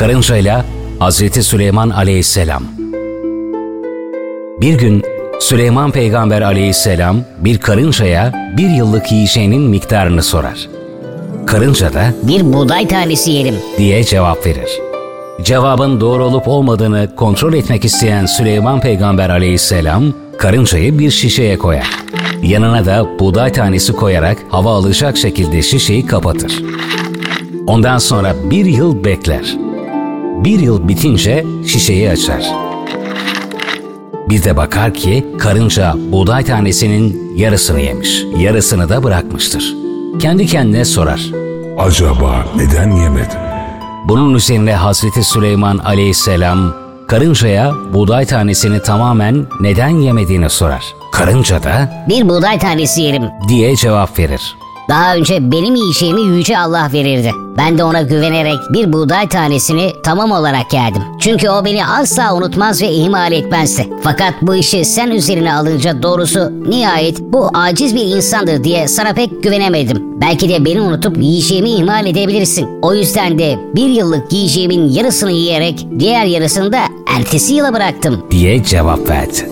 Karıncayla Hazreti Süleyman Aleyhisselam Bir gün Süleyman Peygamber Aleyhisselam bir karıncaya bir yıllık yiyeceğinin miktarını sorar. Karınca da Bir buğday tanesi yerim. diye cevap verir. Cevabın doğru olup olmadığını kontrol etmek isteyen Süleyman Peygamber aleyhisselam karıncayı bir şişeye koyar. Yanına da buğday tanesi koyarak hava alacak şekilde şişeyi kapatır. Ondan sonra bir yıl bekler. Bir yıl bitince şişeyi açar. Bir de bakar ki karınca buğday tanesinin yarısını yemiş, yarısını da bırakmıştır. Kendi kendine sorar. Acaba neden yemedim? Bunun üzerine Hazreti Süleyman aleyhisselam karıncaya buğday tanesini tamamen neden yemediğini sorar. Karınca da Bir buğday tanesi yerim. diye cevap verir. Daha önce benim yiyeceğimi Yüce Allah verirdi. Ben de ona güvenerek bir buğday tanesini tamam olarak yerdim. Çünkü o beni asla unutmaz ve ihmal etmezdi. Fakat bu işi sen üzerine alınca doğrusu nihayet bu aciz bir insandır diye sana pek güvenemedim. Belki de beni unutup yiyeceğimi ihmal edebilirsin. O yüzden de bir yıllık yiyeceğimin yarısını yiyerek diğer yarısını da ertesi yıla bıraktım. diye cevap verdi.